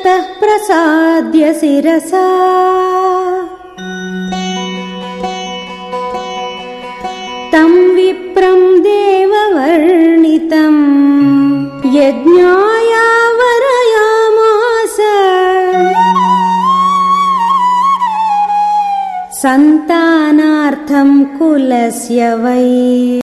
ततः प्रसाद्य शिरसा। तं विप्रं देववर्णितम् यज्ञाया वरयामास सन्तानार्थं कुलस्य वै।